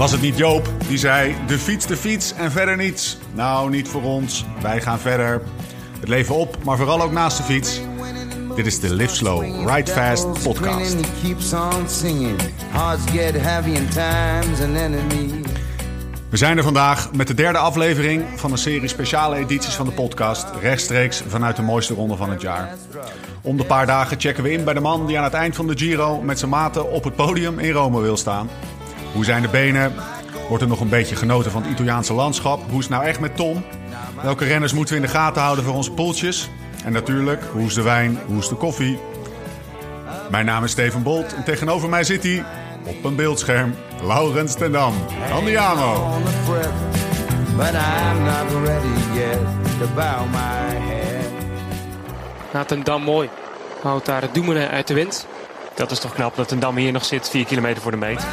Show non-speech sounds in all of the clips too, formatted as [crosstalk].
Was het niet Joop die zei: de fiets, de fiets en verder niets? Nou, niet voor ons. Wij gaan verder. Het leven op, maar vooral ook naast de fiets. Dit is de Live Slow, Ride Fast podcast. We zijn er vandaag met de derde aflevering van een serie speciale edities van de podcast. Rechtstreeks vanuit de mooiste ronde van het jaar. Om de paar dagen checken we in bij de man die aan het eind van de Giro met zijn maten op het podium in Rome wil staan. Hoe zijn de benen? Wordt er nog een beetje genoten van het Italiaanse landschap? Hoe is het nou echt met Tom? Welke renners moeten we in de gaten houden voor onze poeltjes? En natuurlijk, hoe is de wijn? Hoe is de koffie? Mijn naam is Steven Bolt en tegenover mij zit hij op een beeldscherm Laurens ten Dam. Andiamo! Nou, ten Dam mooi. Houdt daar het Doemenen uit de wind. Dat is toch knap dat ten Dam hier nog zit, 4 kilometer voor de meet.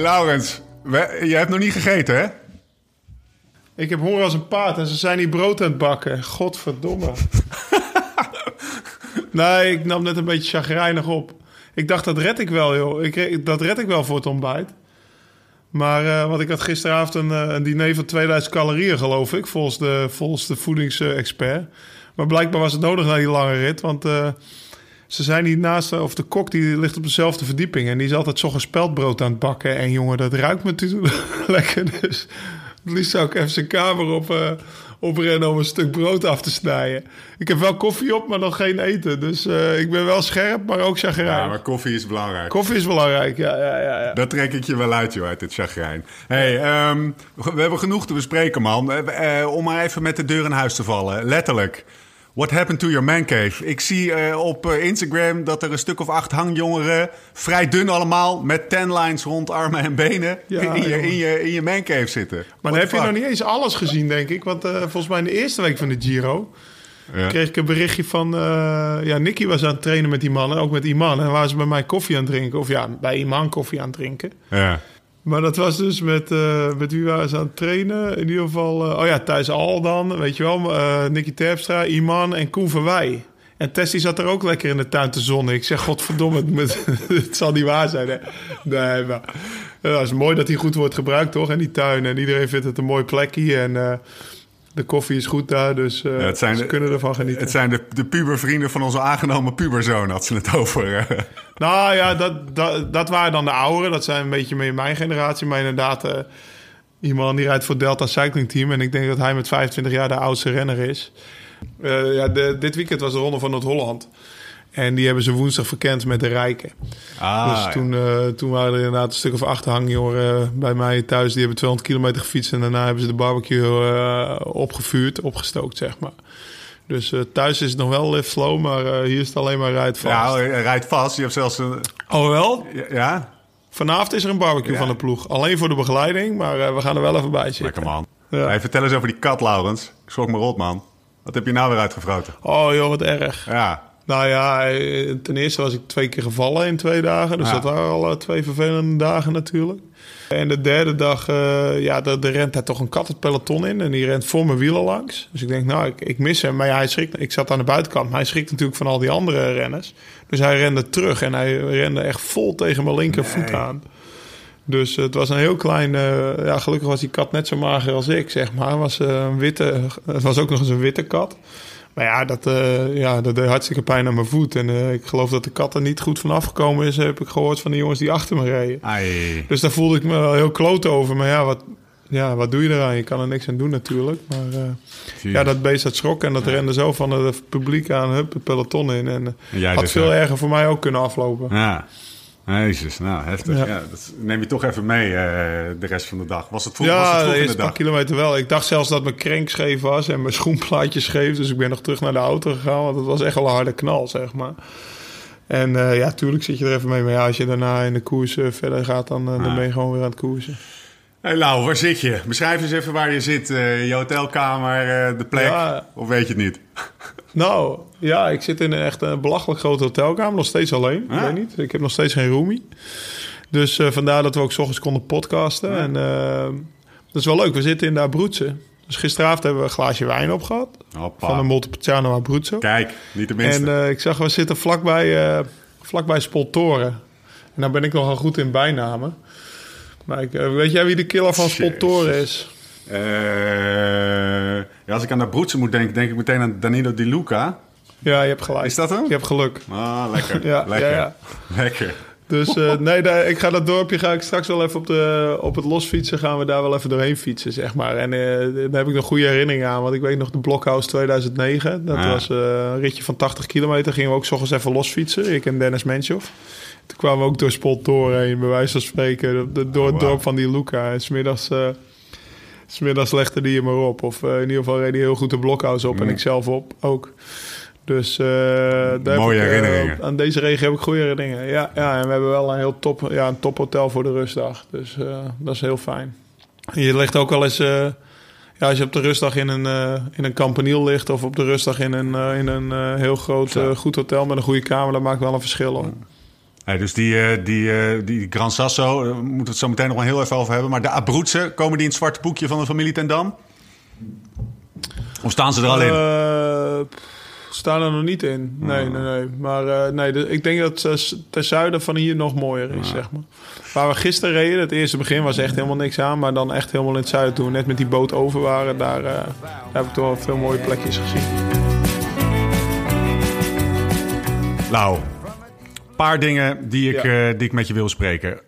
Hey Laurens, je hebt nog niet gegeten hè? Ik heb honger als een paard en ze zijn hier brood aan het bakken. Godverdomme. [laughs] nee, ik nam net een beetje chagrijnig op. Ik dacht, dat red ik wel, joh. Ik, dat red ik wel voor het ontbijt. Maar eh want ik had gisteravond een, eh, een diner van 2000 calorieën, geloof ik, volgens de, volgens de voedingsexpert. Maar blijkbaar was het nodig na die lange rit, want eh, ze zijn hier naast, of de kok die ligt op dezelfde verdieping en die is altijd zo'n speldbrood aan het bakken. En jongen, dat ruikt me natuurlijk [laughs] lekker, dus het liefst zou ik even zijn kamer op, eh, oprennen om een stuk brood af te snijden. Ik heb wel koffie op, maar nog geen eten. Dus eh, ik ben wel scherp, maar ook chagrijnig. Ja, maar koffie is belangrijk. Koffie is belangrijk, ja, ja, ja. ja. Dat trek ik je wel uit, joh, uit dit chagrijn. hey, ehm, we hebben genoeg te bespreken, man. Eh, eh, om maar even met de deur in huis te vallen. Letterlijk. What happened to your man cave? Ik zie eh, op eh, Instagram dat er een stuk of acht hangjongeren... vrij dun allemaal, met ten lines rond armen en benen... Ja, in, je, in, je, in je man cave zitten. Maar What dan heb je nog niet eens alles gezien, denk ik. Want eh, volgens mij in de eerste week van de Giro... Ja. kreeg ik een berichtje van... ja, Nicky was aan het trainen met die mannen, ook met Iman. En waren ze bij mij koffie aan het drinken. Of ja, bij Iman koffie aan het drinken. Ja. Maar dat was dus met, eh, met wie waren ze aan het trainen? In ieder geval, eh, oh ja, Thijs Al dan, weet je wel. eh Nicky Terpstra, Iman en Koen Verwij. En Tessie zat er ook lekker in de tuin te zonnen. Ik zeg, godverdomme, het, [laughs] het zal niet waar zijn. Hè? Nee, maar het is mooi dat hij goed wordt gebruikt, toch? En die tuin. En iedereen vindt het een mooi plekje. En de koffie is goed daar, dus Ja, het zijn ze de- kunnen ervan genieten. Het zijn de, de pubervrienden van onze aangenomen puberzoon, had ze het over. Nou ja, dat, dat, dat waren dan de ouderen. Dat zijn een beetje meer mijn generatie. Maar inderdaad, eh, iemand die rijdt voor Delta Cycling Team. En ik denk dat hij met 25 jaar de oudste renner is. Eh, ja, de, dit weekend was de Ronde van Noord-Holland. En die hebben ze woensdag verkend met de Rijken. Ah, dus ja. toen, eh, toen waren er inderdaad een stuk of acht hangjoren bij mij thuis. Die hebben 200 kilometer gefietst. En daarna hebben ze de barbecue eh, opgevuurd, opgestookt, zeg maar. Dus eh, thuis is het nog wel lift slow, maar eh, hier is het alleen maar rijdt vast. Ja, rijdt vast. Je hebt zelfs een... Oh wel? Ja? Vanavond is er een barbecue Ja. van de ploeg. Alleen voor de begeleiding, maar eh, we gaan er wel even bij zitten. Lekker man. Ja. Hey, vertel eens over die kat, Laurens. Ik schrok me rot, man. Wat heb je nou weer uitgevroten? Oh joh, wat erg. Ja, Nou ja, eh, ten eerste was ik twee keer gevallen in twee dagen. Dus Ja. dat waren al twee vervelende dagen natuurlijk. En de derde dag, eh, ja, er rent daar toch een kat het peloton in. En die rent voor mijn wielen langs. Dus ik denk, nou, ik, ik mis hem. Maar ja, hij schrikt, ik zat aan de buitenkant. Maar hij schrikt natuurlijk van al die andere renners. Dus hij rende terug. En hij rende echt vol tegen mijn linkervoet Nee. aan. Dus het was een heel klein... eh, ja, gelukkig was die kat net zo mager als ik, zeg maar. Was, een witte, het was ook nog eens een witte kat. Maar ja, dat, eh, ja, dat deed hartstikke pijn aan mijn voet. En eh, ik geloof dat de kat er niet goed van afgekomen is... heb ik gehoord van de jongens die achter me reden. ai. Dus daar voelde ik me wel heel kloot over. Maar ja, wat, ja, wat doe je eraan? Je kan er niks aan doen natuurlijk. Maar eh, ja, dat beest dat schrok en dat rende zo van het publiek aan hup, het peloton in. En, En had dus veel erger voor mij ook kunnen aflopen. Ja. Jezus, nou heftig. Ja. Ja. dat neem je toch even mee eh, de rest van de dag. Was het vroeg, was Ja, het de vroeg in de dag? kilometer wel. Ik dacht zelfs dat mijn krenk scheef was en mijn schoenplaatje scheef. Dus ik ben nog terug naar de auto gegaan, want het was echt wel een harde knal, zeg maar. En eh, ja, tuurlijk zit je er even mee. Maar ja, als je daarna in de koers eh, verder gaat, dan, eh, dan Ja. ben je gewoon weer aan het koersen. Hey Lau, waar zit je? Beschrijf eens even waar je zit. Je hotelkamer, de plek. Ja. Of weet je het niet? Nou, ja, ik zit in een echt een belachelijk grote hotelkamer. Nog steeds alleen. Ik weet niet. Ik heb nog steeds geen roomie. Dus uh, vandaar dat we ook s ochtends konden podcasten. En dat is wel leuk. We zitten in de Abruzzo. Dus gisteravond hebben we een glaasje wijn opgehad. Hoppa. Van een Montepulciano Abruzzo. Kijk, niet de minste. En ik zag, we zitten vlakbij, vlakbij Spoltoren. En daar ben ik nogal goed in bijnamen. Maar ik, eh, weet jij wie de killer van Spoltoren is? Uh, ja, als ik aan de Broetse moet denken, denk ik meteen aan Danilo Di Luca. Ja, je hebt gelijk. Is dat hem? Je hebt geluk. Ah, lekker. [laughs] ja, lekker. Ja. Lekker. Dus uh, nee, daar, ik ga dat dorpje ga ik straks wel even op, de, op het losfietsen. Gaan we daar wel even doorheen fietsen, zeg maar. En uh, daar heb ik nog goede herinneringen aan. Want ik weet nog de Blockhouse 2009. Dat was uh, een ritje van 80 kilometer. Gingen we ook ochtends even losfietsen. Ik en Dennis Menshoff. Toen kwamen we ook door Spot heen, bij wijze van spreken. Door het oh, dorp van die Luca. En smiddags, smiddags legde die je maar op. Of uh, in ieder geval reed hij heel goed de blokhuis op. En ik zelf op ook. Dus uh, daar Mooie ik, herinneringen. aan deze regen heb ik goede herinneringen. Ja, ja, en we hebben wel een heel top, ja, een tophotel voor de rustdag. Dus dat is heel fijn. En je ligt ook wel eens... ja, als je op de rustdag in een, in een kampaniel ligt... of op de rustdag in een, in een heel groot goed hotel met een goede kamer... dat maakt wel een verschil hoor dus die, eh, die, eh, die Gran Sasso, daar moeten we het zo meteen nog wel heel even over hebben. Maar de Abruzzen, komen die in het zwarte boekje van de familie Ten Dam? Of staan ze er al in? Uh, staan er nog niet in. Nee, nee, nee. Maar nee, ik denk dat uh, ten zuiden van hier nog mooier is, zeg maar. Waar we gisteren reden, het eerste begin was echt helemaal niks aan. Maar dan echt helemaal in het zuiden, toen we net met die boot over waren... daar, daar heb ik toch wel veel mooie plekjes gezien. Nou, paar dingen die ik, ja. uh, die ik met je wil spreken.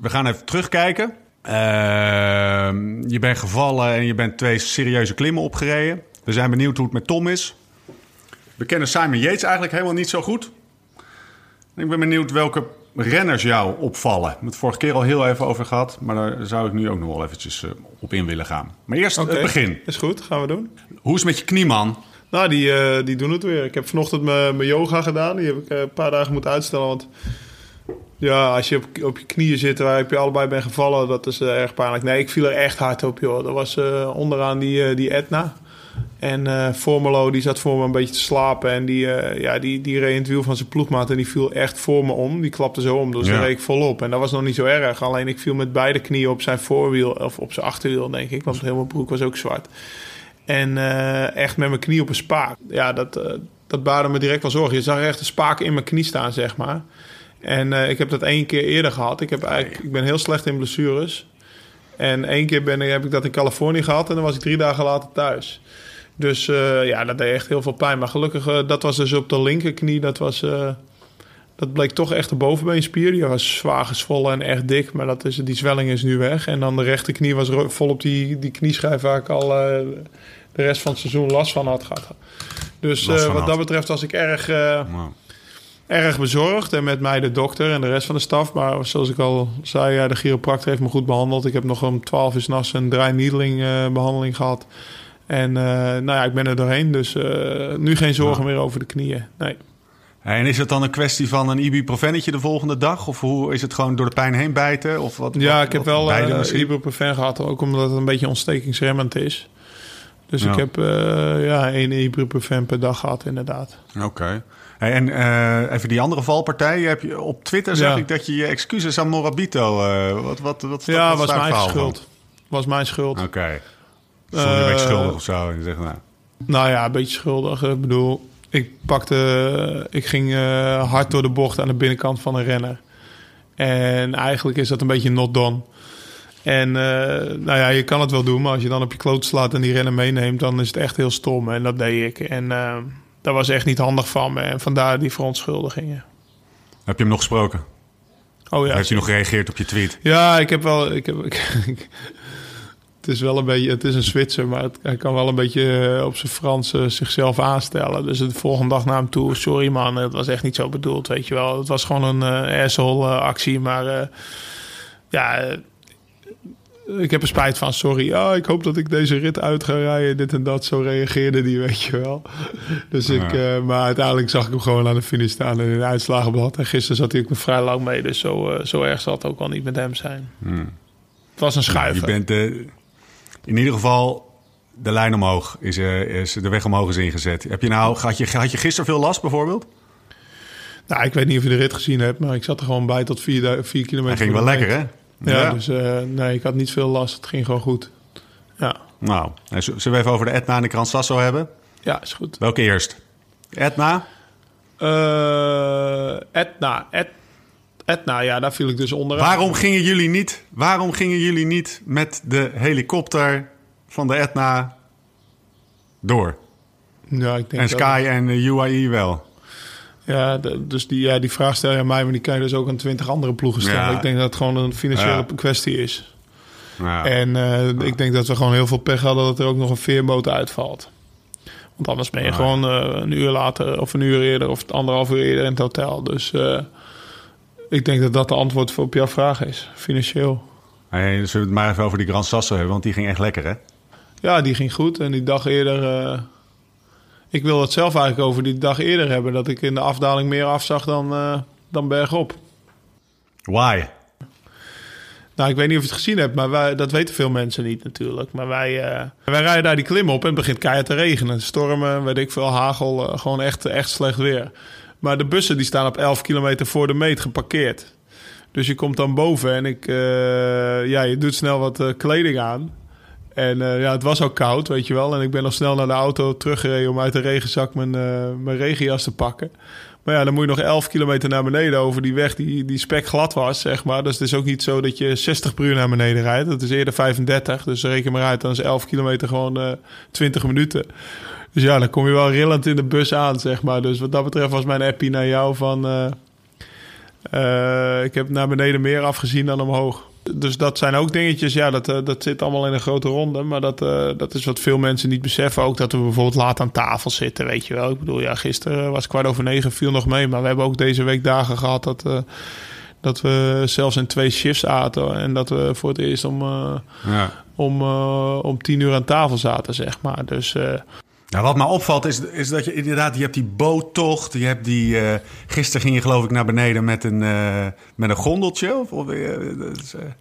We gaan even terugkijken. Uh, je bent gevallen en je bent twee serieuze klimmen opgereden. We zijn benieuwd hoe het met Tom is. We kennen Simon Yates eigenlijk helemaal niet zo goed. Ik ben benieuwd welke renners jou opvallen. We hebben het vorige keer al heel even over gehad. Maar daar zou ik nu ook nog wel eventjes uh, op in willen gaan. Maar eerst okay. het begin. Is goed, gaan we doen. Hoe is het met je knie, man? Nou, die, uh, die doen het weer. Ik heb vanochtend mijn yoga gedaan. Die heb ik uh, een paar dagen moeten uitstellen. Want ja, als je op, op je knieën zit waar heb je allebei bent gevallen, dat is uh, erg pijnlijk. Nee, ik viel er echt hard op, joh. Dat was onderaan die, die Etna. En Formelo, die zat voor me een beetje te slapen. En die, ja, die, die reed in het wiel van zijn ploegmaat. En die viel echt voor me om. Die klapte zo om. Dus ja. daar reed ik volop. En dat was nog niet zo erg. Alleen ik viel met beide knieën op zijn voorwiel. Of op zijn achterwiel, denk ik. Want mijn broek was ook zwart. En uh, echt met mijn knie op een spaak. Ja, dat, uh, dat baarde me direct wel zorgen. Je zag echt een spaak in mijn knie staan, zeg maar. En uh, ik heb dat één keer eerder gehad. Ik, heb eigenlijk, ik ben heel slecht in blessures. En één keer ben, heb ik dat in Californië gehad en dan was ik drie dagen later thuis. Dus ja, dat deed echt heel veel pijn. Maar gelukkig, dat was dus op de linkerknie. Dat, was, dat bleek toch echt de bovenbeenspier. Die was zwaar gezwollen en echt dik. Maar dat is, die zwelling is nu weg. En dan de rechterknie was vol op die, die knieschijf waar ik al de rest van het seizoen last van had gehad. Dus uh, wat had. dat betreft was ik erg, uh, wow. erg bezorgd. En met mij de dokter en de rest van de staf. Maar zoals ik al zei, de chiropractor heeft me goed behandeld. Ik heb nog om 12 uur s'nachts een draainiedeling uh, behandeling gehad. En nou ja, ik ben er doorheen. Dus nu geen zorgen meer over de knieën. Nee. En is het dan een kwestie van een ibuprofennetje de volgende dag? Of hoe is het gewoon door de pijn heen bijten? Of wat, ja, wat, ik heb wel uh, ibuprofen gehad. Ook omdat het een beetje ontstekingsremmend is. Dus ja. ik heb uh, ja, één ibuprofen per dag gehad, inderdaad. Oké. Okay. Hey, en uh, even die andere valpartij. Heb je, op Twitter zag ja. ik dat je je excuses aan Morabito... Uh, wat, wat, wat, ja, wat was mijn schuld. Van? Was mijn schuld. Oké. Okay. Je een beetje schuldig of zo? En je zegt, nou. nou ja, een beetje schuldig. Ik bedoel, ik pakte... Ik ging hard door de bocht aan de binnenkant van een renner. En eigenlijk is dat een beetje not done. En uh, nou ja, je kan het wel doen, maar als je dan op je kloot slaat en die rennen meeneemt, dan is het echt heel stom. En dat deed ik. En uh, dat was echt niet handig van me. En vandaar die verontschuldigingen. Heb je hem nog gesproken? Oh ja. Heeft hij nog gereageerd op je tweet? Ja, ik heb wel. Ik heb, [laughs] ik, het is wel een beetje. Het is een Zwitser, maar het, hij kan wel een beetje op zijn Frans uh, zichzelf aanstellen. Dus de volgende dag naar hem toe. Sorry man, het was echt niet zo bedoeld, weet je wel. Het was gewoon een asshole actie, maar ja ik heb er spijt van, sorry. Oh, ik hoop dat ik deze rit uit ga rijden. Dit en dat, zo reageerde die, weet je wel. Dus ik, ja. uh, maar uiteindelijk zag ik hem gewoon aan de finish staan en in de uitslagenblad. En gisteren zat hij ook vrij lang mee, dus zo, uh, zo erg zal het ook wel niet met hem zijn. Hmm. Het was een schuiven. je bent in ieder geval de lijn omhoog is, eh, is de weg omhoog is ingezet. Heb je nou, had je, had je gisteren veel last bijvoorbeeld? Nou, ik weet niet of je de rit gezien hebt, maar ik zat er gewoon bij tot 4 vier kilometer. Hij ging wel lekker, hè? Ja, dus eh, nee, ik had niet veel last. Het ging gewoon goed. Ja, Nou, zullen we even over de Etna en de Gran Sasso hebben? ja is goed. Welke eerst? Etna? Eh Etna, Et, Etna, ja, daar viel ik dus onder. Waarom gingen jullie niet, waarom gingen jullie niet met de helikopter van de Etna door? Ja, ik denk En dat- Sky en eh, UAE wel? Ja, dus die, ja, die vraag stel je aan mij, maar die kan je dus ook aan twintig andere ploegen stellen. Ja. Ik denk dat het gewoon een financiële Ja. kwestie is. Ja. En eh, ik denk dat we gewoon heel veel pech hadden dat er ook nog een veerboot uitvalt. Want anders ben je gewoon eh, een uur later of een uur eerder of anderhalf uur eerder in het hotel. Dus ik denk dat dat de antwoord op jouw vraag is, financieel. Hey, zullen we het maar even over die Gran Sasso hebben, want die ging echt lekker, hè? Ja, die ging goed. En die dag eerder. eh, ik wil het zelf eigenlijk over die dag eerder hebben. Dat ik in de afdaling meer afzag dan, eh, dan bergop. Why? Nou, ik weet niet of je het gezien hebt, maar wij, dat weten veel mensen niet natuurlijk. Maar wij, eh, wij rijden daar die klim op en het begint keihard te regenen. Stormen, weet ik veel, hagel, gewoon echt, echt slecht weer. Maar de bussen die staan op 11 kilometer voor de meet geparkeerd. Dus je komt dan boven en ik, eh, ja, je doet snel wat eh, kleding aan. En eh, ja, het was ook koud, weet je wel. En ik ben nog snel naar de auto teruggereden om uit de regenzak mijn, mijn regenjas te pakken. Maar ja, dan moet je nog 11 kilometer naar beneden over die weg die, die spek glad was, zeg maar. Dus het is ook niet zo dat je 60 per uur naar beneden rijdt. Het is eerder 35, dus reken maar uit. Dan is 11 kilometer gewoon eh 20 minuten. Dus ja, dan kom je wel rillend in de bus aan, zeg maar. Dus wat dat betreft was mijn appie naar jou van... eh, eh, ik heb naar beneden meer afgezien dan omhoog. Dus dat zijn ook dingetjes, ja, dat, eh, dat zit allemaal in een grote ronde. Maar dat, dat is wat veel mensen niet beseffen. Ook dat we bijvoorbeeld laat aan tafel zitten, weet je wel. Ik bedoel, ja, gisteren was kwart over negen, viel nog mee. Maar we hebben ook deze week dagen gehad dat, dat we zelfs in twee shifts aten. En dat we voor het eerst om, Ja. om, om tien uur aan tafel zaten, zeg maar. Dus Nou, wat mij opvalt is, is dat je inderdaad, je hebt die boottocht. Je hebt die, eh, gisteren ging je geloof ik naar beneden met een, eh, met een gondeltje. Of, of, eh,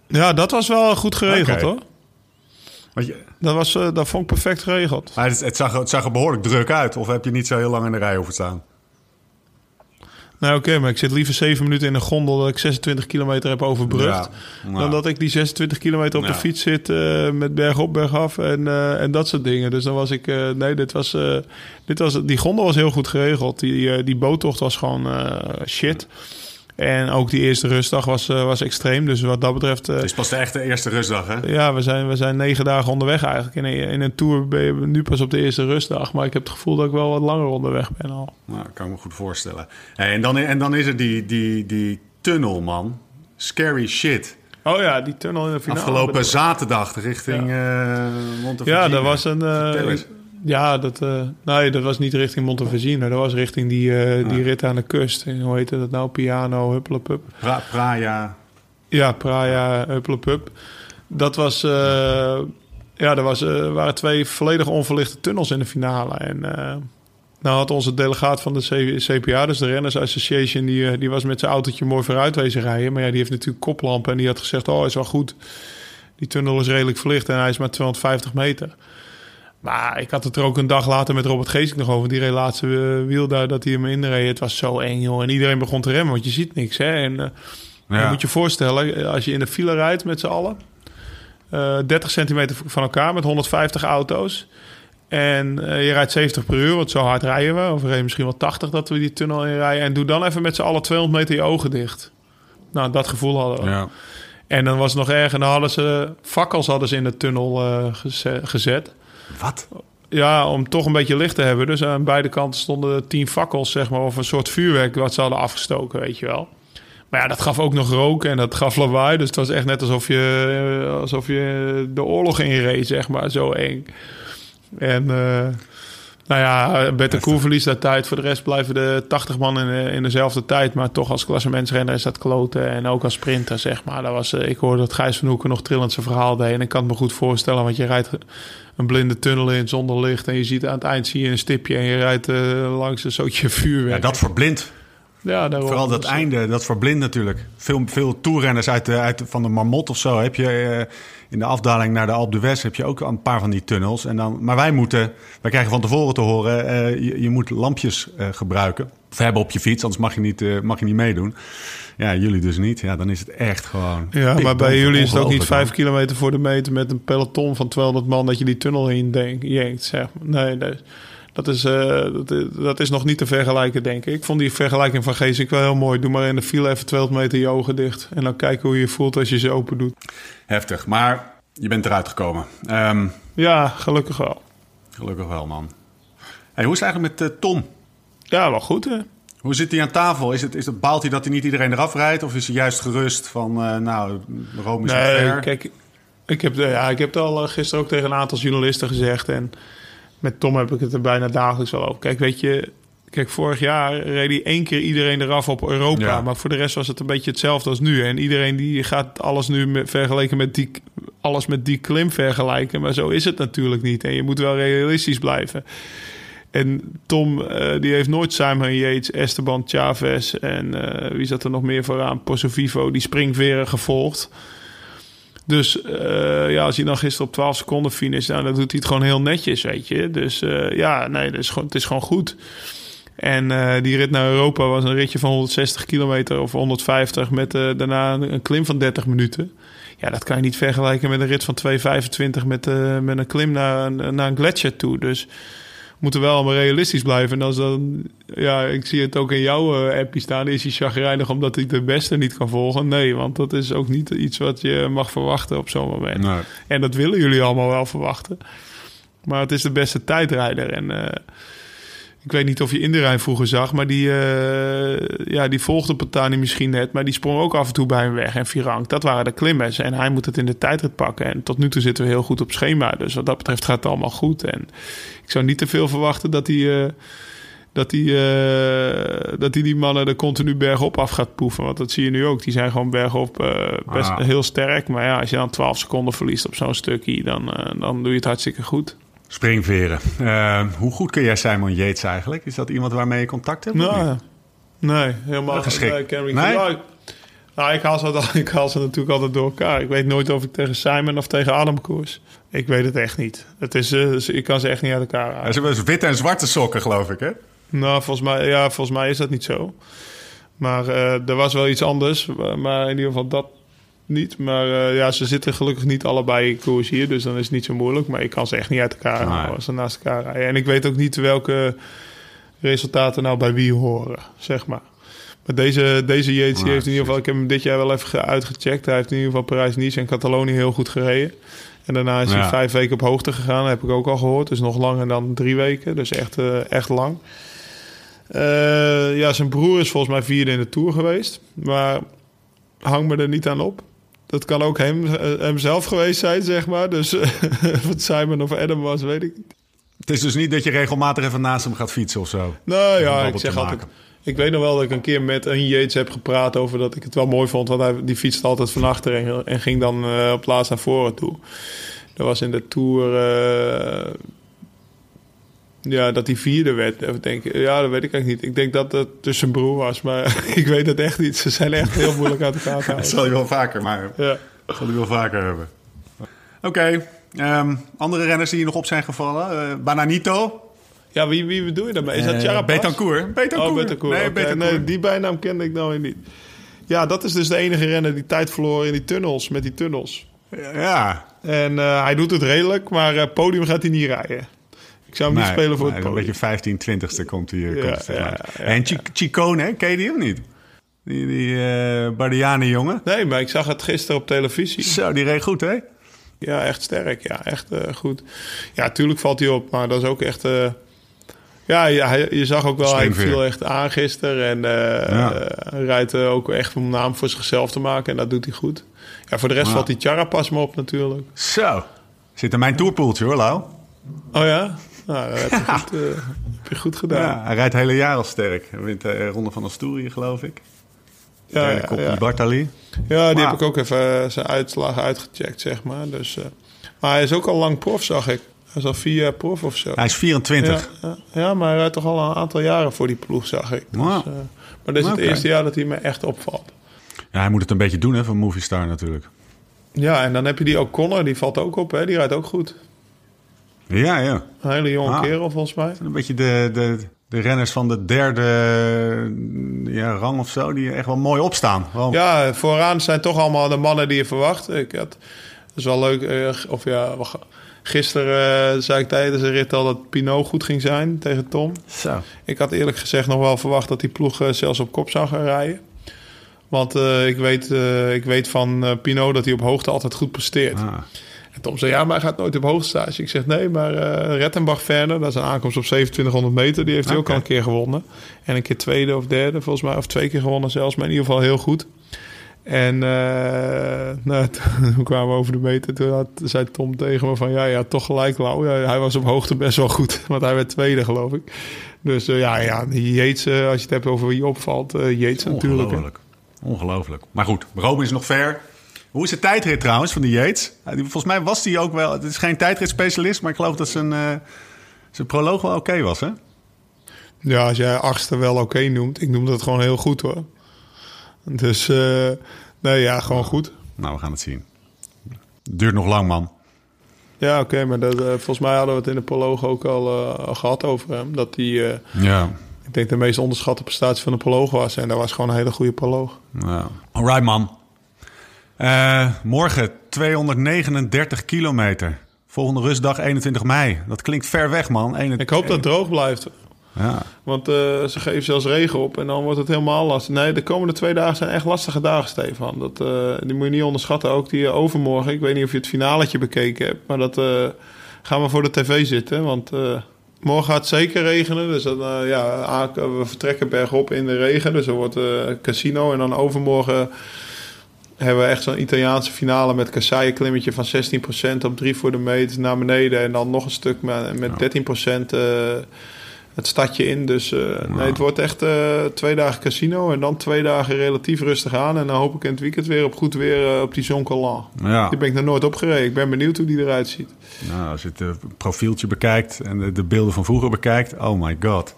ja, dat was wel goed geregeld, hoor. want je, Dat, was, dat vond ik perfect geregeld. maar het, het, zag, het zag er behoorlijk druk uit. Of heb je niet zo heel lang in de rij hoeven staan? Nou oké, maar ik zit liever zeven minuten in een gondel dat ik 26 kilometer heb overbrugd. Ja, nou. Dan dat ik die 26 kilometer op Ja. de fiets zit eh, met berg op, berg af en, eh, en dat soort dingen. Dus dan was ik, eh, nee, dit was, dit was, die gondel was heel goed geregeld. Die, die boottocht was gewoon shit. En ook die eerste rustdag was, eh, was extreem. Dus wat dat betreft, eh, Het is pas de echte eerste rustdag, hè? ja, we zijn, we zijn negen dagen onderweg eigenlijk. In een, in een tour ben je nu pas op de eerste rustdag. Maar ik heb het gevoel dat ik wel wat langer onderweg ben al. Nou, kan ik me goed voorstellen. En, dan, en dan is er die, die, die tunnel, man. Scary shit. Oh ja, die tunnel in de finale. Afgelopen zaterdag richting eh Montevideo. Ja, dat was een. eh. Ja, dat, eh, nee, dat was niet richting Montevideo. Dat was richting die, eh, die Ja. rit aan de kust. En hoe heette dat nou? Piano, huppelepup. Pra- Praia. Ja, Praia, huppelepup. Dat was. eh, ja, er was, waren twee volledig onverlichte tunnels in de finale. En. nou had onze delegaat van de CPA, dus de Renners Association, die, die was met zijn autootje mooi vooruit wezen rijden. Maar ja, die heeft natuurlijk koplampen en die had gezegd, oh, is wel goed. Die tunnel is redelijk verlicht en hij is maar 250 meter. Maar ik had het er ook een dag later met Robert Geesink nog over. Die reed laatste eh, wiel daar, dat hij hem inreed. Het was zo eng, joh. En iedereen begon te remmen, want je ziet niks, hè. En eh, Ja. je moet je voorstellen, als je in de file rijdt met z'n allen... eh 30 centimeter van elkaar met 150 auto's... En eh, je rijdt 70 per uur, want zo hard rijden we. Of misschien wel 80 dat we die tunnel in rijden. En doe dan even met z'n allen 200 meter je ogen dicht. Nou, dat gevoel hadden we. Ja. En dan was het nog erger. Dan hadden ze fakkels hadden ze in de tunnel eh, geze- gezet. Wat? Ja, om toch een beetje licht te hebben. Dus aan beide kanten stonden tien fakkels, zeg maar. Of een soort vuurwerk wat ze hadden afgestoken, weet je wel. Maar ja, dat gaf ook nog rook en dat gaf lawaai. Dus het was echt net alsof je, alsof je de oorlog inreed, zeg maar. Zo eng. En eh, nou ja, Bert de Koer verliest daar tijd. Voor de rest blijven de 80 man in, de- in dezelfde tijd. Maar toch als klassementsrenner is dat kloten. En ook als sprinter, zeg maar. Dat was, eh, ik hoorde dat Gijs van Hoeken nog trillend zijn verhaal deed. En ik kan het me goed voorstellen, want je rijdt een blinde tunnel in zonder licht. En je ziet aan het eind zie je een stipje en je rijdt eh, langs een zootje vuurwerk. Ja, dat verblindt Ja, daarom. Vooral dat Dus, einde, dat verblindt natuurlijk. Veel, veel toerrenners uit, de, uit van de Marmot of zo heb je eh, in de afdaling naar de Alpe d'Huez heb je ook een paar van die tunnels. En dan, maar wij moeten, wij krijgen van tevoren te horen, eh, je, je moet lampjes eh, gebruiken. Of hebben op je fiets, anders mag je niet, eh, mag je niet meedoen. Ja, jullie dus niet. Ja, dan is het echt gewoon... Ja, maar bij jullie is het ook niet vijf kilometer voor de meter met een peloton van 200 man dat je die tunnel in denk- jenkt, zeg maar. Nee, nee. Dat eh, dat, is- dat is nog niet te vergelijken, denk ik. Ik vond die vergelijking van Geesink wel heel mooi. Doe maar in de file even 200 meter je ogen dicht. En dan kijken hoe je je voelt als je ze open doet. Heftig, maar je bent eruit gekomen. Ehm, Ja, gelukkig wel. gelukkig wel, man. Hey, hoe is het eigenlijk met eh, Tom? Ja, wel goed, hè? Hoe zit hij aan tafel? Is het, is het, baalt hij dat hij niet iedereen eraf rijdt? Of is hij juist gerust van, eh, nou, Rome is Nee, ver? kijk, ik heb, ja, ik heb het al eh, gisteren ook tegen een aantal journalisten gezegd. En met Tom heb ik het er bijna dagelijks wel over. Kijk, weet je, kijk, vorig jaar reed hij één keer iedereen eraf op Europa. Ja. Maar voor de rest was het een beetje hetzelfde als nu. En iedereen die gaat alles nu met, vergeleken met die, alles met die klim vergelijken. Maar zo is het natuurlijk niet. En je moet wel realistisch blijven. En Tom, eh, die heeft nooit Simon Yates, Esteban Chavez en eh, wie zat er nog meer vooraan? Pozo Vivo, die springveren gevolgd. Dus eh, ja, als hij dan gisteren op 12 seconden finish, nou, dan doet hij het gewoon heel netjes, weet je. Dus eh, ja, nee, dat is gewoon, het is gewoon goed. En eh, die rit naar Europa was een ritje van 160 kilometer of 150 met daarna een, klim van 30 minuten. Ja, dat kan je niet vergelijken met een rit van 2,25 met, met een klim naar, naar een gletsjer toe. Dus moeten wel allemaal realistisch blijven. En als dan, ja, ik zie het ook in jouw eh, appje staan. Is hij chagrijnig omdat hij de beste niet kan volgen? Nee, want dat is ook niet iets wat je mag verwachten op zo'n moment. Nee. En dat willen jullie allemaal wel verwachten. Maar het is de beste tijdrijder. En eh, ik weet niet of je in de Rijn vroeger zag, maar die, eh, ja, die volgde Patani misschien net. Maar die sprong ook af en toe bij hem weg. En Virank, dat waren de klimmers. En hij moet het in de tijdrit pakken. En tot nu toe zitten we heel goed op schema. Dus wat dat betreft gaat het allemaal goed. En ik zou niet te veel verwachten dat hij... eh, dat hij, eh, dat hij die mannen er continu bergop af gaat poeven. Want dat zie je nu ook. Die zijn gewoon bergop best Ah. heel sterk. Maar ja, als je dan 12 seconden verliest op zo'n stukje... Dan, dan doe je het hartstikke goed. Springveren. Eh, hoe goed kun jij Simon Yates eigenlijk? Is dat iemand waarmee je contact hebt? Nou, niet? nee, helemaal Geschikt. Nee, Nee? Nou, ik- nou, ik haal, ze, [laughs] ik haal ze natuurlijk altijd door elkaar. Ik weet nooit of ik tegen Simon of tegen Adam koers. Ik weet het echt niet. Het is, dus ik kan ze echt niet uit elkaar Ja, halen. Ze hebben witte en zwarte sokken, geloof ik, hè? Nou, volgens mij, ja, volgens mij is dat niet zo. Maar eh, er was wel iets anders. Maar in ieder geval dat niet. Maar eh, ja, ze zitten gelukkig niet allebei in koers hier. Dus dan is het niet zo moeilijk. Maar ik kan ze echt niet uit elkaar Nee. halen als ze naast elkaar rijden. En ik weet ook niet welke resultaten nou bij wie horen, zeg maar. Maar deze, deze Yates die Ja, heeft in ieder geval... Ik heb hem dit jaar wel even ge- uitgecheckt. Hij heeft in ieder geval Parijs-Nice en Catalonië heel goed gereden. En daarna is hij vijf weken op hoogte gegaan. Dat heb ik ook al gehoord. Dus nog langer dan drie weken. Dus echt, eh, echt lang. Eh, ja, zijn broer is volgens mij vierde in de Tour geweest. Maar hang me er niet aan op. Dat kan ook hem, eh, hemzelf geweest zijn, zeg maar. Dus eh, [laughs] of het Simon of Adam was, weet ik niet. Het is dus niet dat je regelmatig even naast hem gaat fietsen of zo. Nou ja, ik zeg altijd... Ik weet nog wel dat ik een keer met een Yates heb gepraat over dat ik het wel mooi vond. Want hij, die fietste altijd van achter en, en ging dan eh, op laatst naar voren toe. Dat was in de Tour... ja, dat hij vierde werd. Even denken. Ja, dat weet ik eigenlijk niet. Ik denk dat het dus zijn broer was. Maar [laughs] ik weet het echt niet. Ze zijn echt heel moeilijk uit elkaar te [laughs] Dat houden. zal je wel vaker, maar Ja. dat zal je wel vaker hebben. Oké, ehm, andere renners die hier nog op zijn gevallen. Eh, Bananito. Ja, wie, wie bedoel je daarmee? Is dat Eh, Carapaz? Betancourt. Betancourt. Oh, Betancourt. Nee, Betancourt. nee, die bijnaam kende ik nou weer niet. Ja, dat is dus de enige renner die tijd verloor in die tunnels, met die tunnels. Ja, En eh, hij doet het redelijk, maar eh, podium gaat hij niet rijden. Ik zou hem niet spelen voor nee, het Een podium. beetje 15, 20ste komt hij. eh, Ja, komt hij ja, eruit. ja, en Chi- Chicone, ken je die of niet? Die, die eh jongen. Nee, maar ik zag het gisteren op televisie. Zo, die reed goed, hè? Ja, echt sterk. Ja, echt eh, goed. Ja, tuurlijk valt hij op, maar dat is ook echt... ja, ja je zag ook wel, hij viel echt aan gisteren. En Ja. hij rijdt ook echt om een naam voor zichzelf te maken. En dat doet hij goed. Ja, voor de rest Ja. valt die Charapas me op natuurlijk. Zo. Zit in mijn tourpoeltje hoor, Lau. Oh ja? Nou, dat heb je, [laughs] goed, eh, heb je goed gedaan. Ja, hij rijdt het hele jaar al sterk. Hij wint de Ronde van Asturië, geloof ik. ja, ja, ja. Bartali. Ja, die Maar- heb ik ook even eh, zijn uitslagen uitgecheckt, zeg maar. Dus, eh, maar hij is ook al lang prof, zag ik. Hij is al vier jaar prof of zo. Hij is 24. Ja, ja, ja, maar hij rijdt toch al een aantal jaren voor die ploeg, zag ik. Dus, Wow. eh, maar dit is het eerste jaar dat hij me echt opvalt. Ja, hij moet het een beetje doen hè, van Movistar natuurlijk. Ja, en dan heb je die O'Connor, die valt ook op, hè? die rijdt ook goed. Ja, ja. Een hele jonge Ah. kerel volgens mij. Een beetje de, de, de renners van de derde ja, rang of zo, die echt wel mooi opstaan. Ja, vooraan zijn toch allemaal de mannen die je verwacht. Ik had, dat is wel leuk. eh, Of ja, gisteren eh, zei ik tijdens de rit al dat Pinot goed ging zijn tegen Tom. Zo. Ik had eerlijk gezegd nog wel verwacht dat die ploeg eh, zelfs op kop zou gaan rijden. Want ik, weet, ik weet van Pinot dat hij op hoogte altijd goed presteert. Ah. En Tom zei, ja, maar hij gaat nooit op hoogtestage. Ik zeg, nee, maar eh Rettenbach-Verner, dat is een aankomst op 2700 meter. Die heeft hij ook al een keer gewonnen. En een keer tweede of derde, volgens mij. Of twee keer gewonnen zelfs, maar in ieder geval heel goed. En eh, nou, [laughs] toen kwamen we over de meter. Toen had, zei Tom tegen me van, ja, ja, toch gelijk, Lau. Ja, hij was op hoogte best wel goed, [laughs] want hij werd tweede, geloof ik. Dus eh, ja, ja, Yates, eh, als je het hebt over wie opvalt, Yates natuurlijk. Ongelooflijk. Ongelooflijk. Maar goed, Rome is nog ver. Hoe is de tijdrit trouwens van die Yates? Die- volgens mij was hij ook wel... Het is geen tijdritspecialist, maar ik geloof dat zijn, eh, zijn proloog wel oké was, hè? Ja, als jij achtste wel oké noemt. Ik noem dat gewoon heel goed hoor. Dus eh, nee, ja, gewoon goed. Nou, we gaan het zien. Duurt nog lang, man. Ja, oké, maar dat, eh, volgens mij hadden we het in de proloog ook al, eh, gehad over hem. Dat hij, Ja. ik denk, de meest onderschatte prestatie van de proloog was. En dat was gewoon een hele goede proloog. ja. Alright, man. Eh, morgen 239 kilometer. Volgende rustdag 21 mei. Dat klinkt ver weg, man. Ene- Ik hoop dat het droog blijft. Ja. Want eh, ze geven zelfs regen op en dan wordt het helemaal lastig. Nee, de komende twee dagen zijn echt lastige dagen, Stefan. Dat, eh, die moet je niet onderschatten. Ook die overmorgen. Ik weet niet of je het finaletje bekeken hebt. Maar dat gaan we voor de tv zitten. Want morgen gaat het zeker regenen. Dus dan, ja, we vertrekken bergop in de regen. Dus er wordt eh casino. En dan overmorgen hebben we echt zo'n Italiaanse finale met kasseien klimmetje van 16% op 3 voor de meet naar beneden. En dan nog een stuk met, met 13% eh, het stadje in. Dus eh, nee, het wordt echt eh, twee dagen casino en dan twee dagen relatief rustig aan. En dan hoop ik in het weekend weer op goed weer op die Zoncolan. ja. Die ben ik nog nooit opgereden. Ik ben benieuwd hoe die eruit ziet. Nou, als je het profieltje bekijkt en de, de beelden van vroeger bekijkt... Oh my god.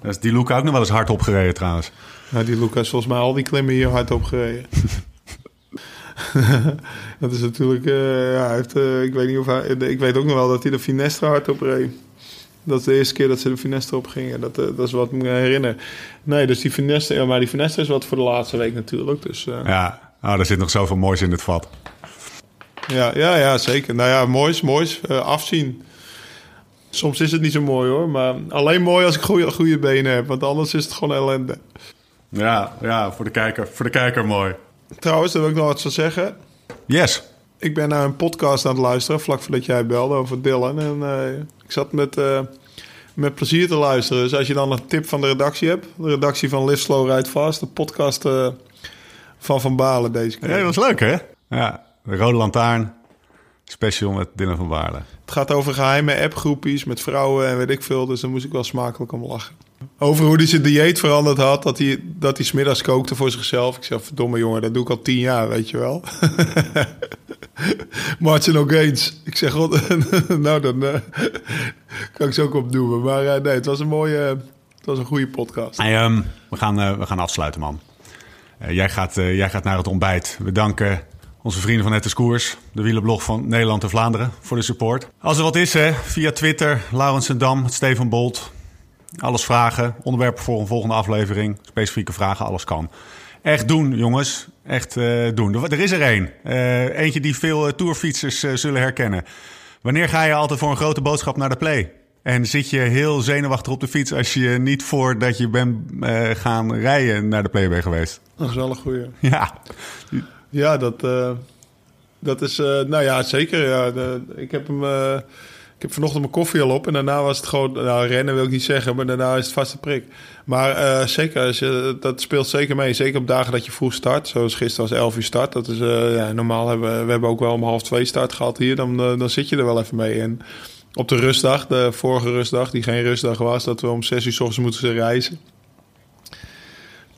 Daar is die Luca ook nog wel eens hard opgereden trouwens. Nou, die Lucas volgens mij al die klimmen hier hard opgereden. [laughs] [laughs] dat is natuurlijk... eh, ja, hij heeft, eh, ik weet niet of hij... Ik weet ook nog wel dat hij de Finestre hard opreed. Dat is de eerste keer dat ze de Finestre op gingen. Dat, eh, dat is wat ik me herinner. Nee, dus die Finestre... Ja, maar die Finestre is wat voor de laatste week natuurlijk. Dus eh, Ja, oh, daar zit nog zoveel moois in het vat. ja, ja, ja, zeker. Nou ja, moois, moois. eh, afzien. Soms is het niet zo mooi hoor. Maar alleen mooi als ik goede, goede benen heb. Want anders is het gewoon ellende. Ja, ja voor, de kijker, voor de kijker mooi. Trouwens, daar wil ik nog wat van zeggen. Yes. Ik ben naar een podcast aan het luisteren, vlak voordat jij belde over Dylan. En eh, ik zat met, eh, met plezier te luisteren. Dus als je dan een tip van de redactie hebt, de redactie van Live Slow Ride Fast, de podcast eh, van Van Balen deze keer. Ja, dat was leuk hè? Ja, de Rode Lantaarn. Special met Dylan van Baarle. Het gaat over geheime appgroepjes met vrouwen en weet ik veel. Dus daar moest ik wel smakelijk om lachen. Over hoe hij zijn dieet veranderd had. Dat hij, dat hij smiddags kookte voor zichzelf. Ik zeg, verdomme jongen, dat doe ik al tien jaar, weet je wel. [laughs] Martin nog eens. Ik zeg, god, [laughs] nou dan eh, kan ik ze ook opdoen. Maar eh, nee, het was een mooie, het was een goede podcast. Ehm, we, gaan, eh, we gaan afsluiten man. Jij, gaat, jij gaat naar het ontbijt. We danken onze vrienden van Het Koers. De wielerblog van Nederland en Vlaanderen voor de support. Als er wat is hè, via Twitter. Laurens Dam, Steven Bolt. Alles vragen. Onderwerpen voor een volgende aflevering. Specifieke vragen, alles kan. Echt doen, jongens. Echt eh, doen. Er, er is er één. Eh, eentje die veel eh, tourfietsers zullen herkennen. Wanneer ga je altijd voor een grote boodschap naar de play? En zit je heel zenuwachtig op de fiets als je niet voordat je bent gaan rijden naar de play bent geweest? Dat is wel een goede. [laughs] Ja. Ja, dat, dat is, eh, nou ja, zeker. Ja, de- ik heb hem, ik heb vanochtend mijn koffie al op en daarna was het gewoon, nou rennen wil ik niet zeggen, maar daarna is het vaste prik. Maar eh, zeker, dat speelt zeker mee. Zeker op dagen dat je vroeg start, zoals gisteren was 11 uur start. Dat is, eh, ja, normaal hebben we, we hebben ook wel om half twee start gehad hier, dan, eh, dan zit je er wel even mee. En op de rustdag, de vorige rustdag, die geen rustdag was, dat we om 6 uur s ochtends moeten reizen.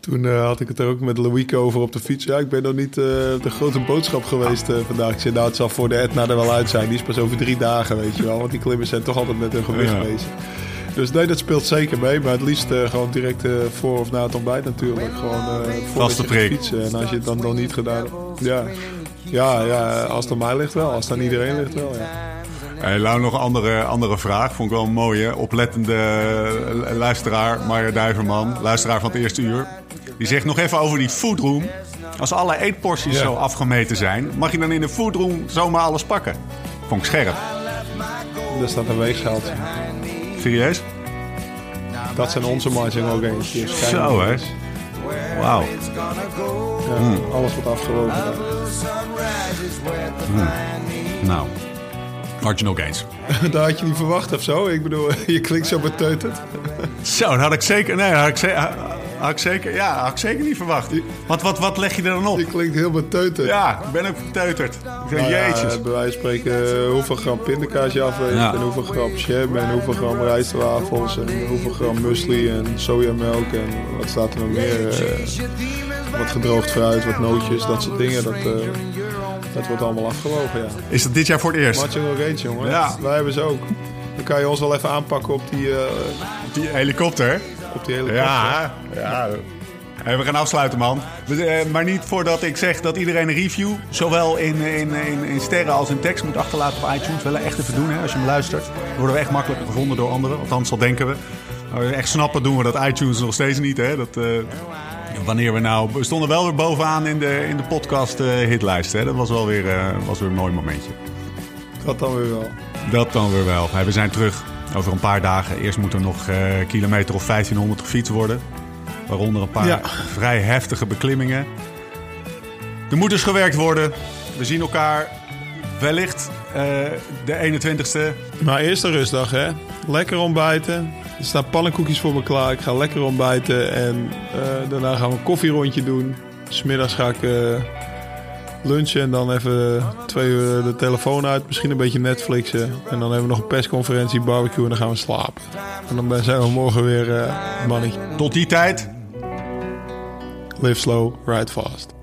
Toen eh, had ik het er ook met Louieke over op de fiets. Ja, ik ben nog niet uh, de grote boodschap geweest uh, vandaag. Ik zei, nou, het zal voor de Etna er wel uit zijn. Die is pas over drie dagen, weet je wel. Want die klimmers zijn toch altijd met hun gewicht ja. bezig. Dus nee, dat speelt zeker mee. Maar het liefst gewoon direct voor of na het ontbijt natuurlijk. Gewoon voor prik. fietsen. En als je het dan nog niet gedaan hebt. Ja. Ja, ja, als het aan mij ligt wel. Als het aan iedereen ligt wel, ja. Hey, nog een andere, andere vraag. Vond ik wel een mooie. Oplettende luisteraar, Marja Duiverman. Luisteraar van het eerste uur. Die zegt nog even over die foodroom. Als alle eetporties ja. zo afgemeten zijn... mag je dan in de foodroom zomaar alles pakken? Vond ik scherp. Er staat een weegschaaltje. Serieus? Dat zijn onze margin ook eens. Zo, hè? Wauw. Ja, mm. Alles wordt afgewogen. Mm. Nou, marginal gains. [laughs] dat had je niet verwacht of zo? Ik bedoel, [laughs] je klinkt zo beteuterd. [laughs] Zo, dat had ik zeker... Nee, had ik, zeker, had ik zeker... Ja, had ik zeker niet verwacht. Want wat, wat leg je er dan op? Je klinkt heel beteuterd. Ja, ik ben ook beteuterd. Ik nou jeetjes. Ja, bij wijze van spreken hoeveel gram pindakaas je afweegt... Ja. en hoeveel gram jam en hoeveel gram rijstwafels... en hoeveel gram muesli en sojamelk en wat staat er nog meer... Uh, wat gedroogd fruit, wat nootjes, dat soort dingen. Dat, uh, dat wordt allemaal afgewogen, ja. Is dat dit jaar voor het eerst? Marginal gains, jongen. Ja. Wij hebben ze ook. Dan kan je ons wel even aanpakken op die... Uh, op die helikopter? Op die helikopter. Ja, ja. Hey, we gaan afsluiten, man. Maar niet voordat ik zeg dat iedereen een review... zowel in, in, in, in sterren als in tekst moet achterlaten op iTunes. Wel echt even doen, hè, als je hem luistert. Dan worden we echt makkelijker gevonden door anderen. Althans, dat denken we. Echt snappen, doen we dat iTunes nog steeds niet, hè. Dat... Uh, wanneer we nou... We stonden wel weer bovenaan in de, in de podcast uh, hitlijst. Hè? Dat was wel weer, uh, was weer een mooi momentje. Dat dan weer wel. Dat dan weer wel. We zijn terug over een paar dagen. Eerst moet er nog uh, kilometer of 1500 gefietst worden. Waaronder een paar ja. vrij heftige beklimmingen. Er moet dus gewerkt worden. We zien elkaar wellicht de 21ste. Maar eerst een rustdag, hè? Lekker ontbijten. Er staan pannenkoekjes voor me klaar. Ik ga lekker ontbijten. En uh, daarna gaan we een koffierondje doen. Smiddags ga ik uh, lunchen. En dan even twee uur de telefoon uit. Misschien een beetje Netflixen. En dan hebben we nog een persconferentie, barbecue. En dan gaan we slapen. En dan zijn we morgen weer uh, mannetje. Tot die tijd. Live slow, ride fast.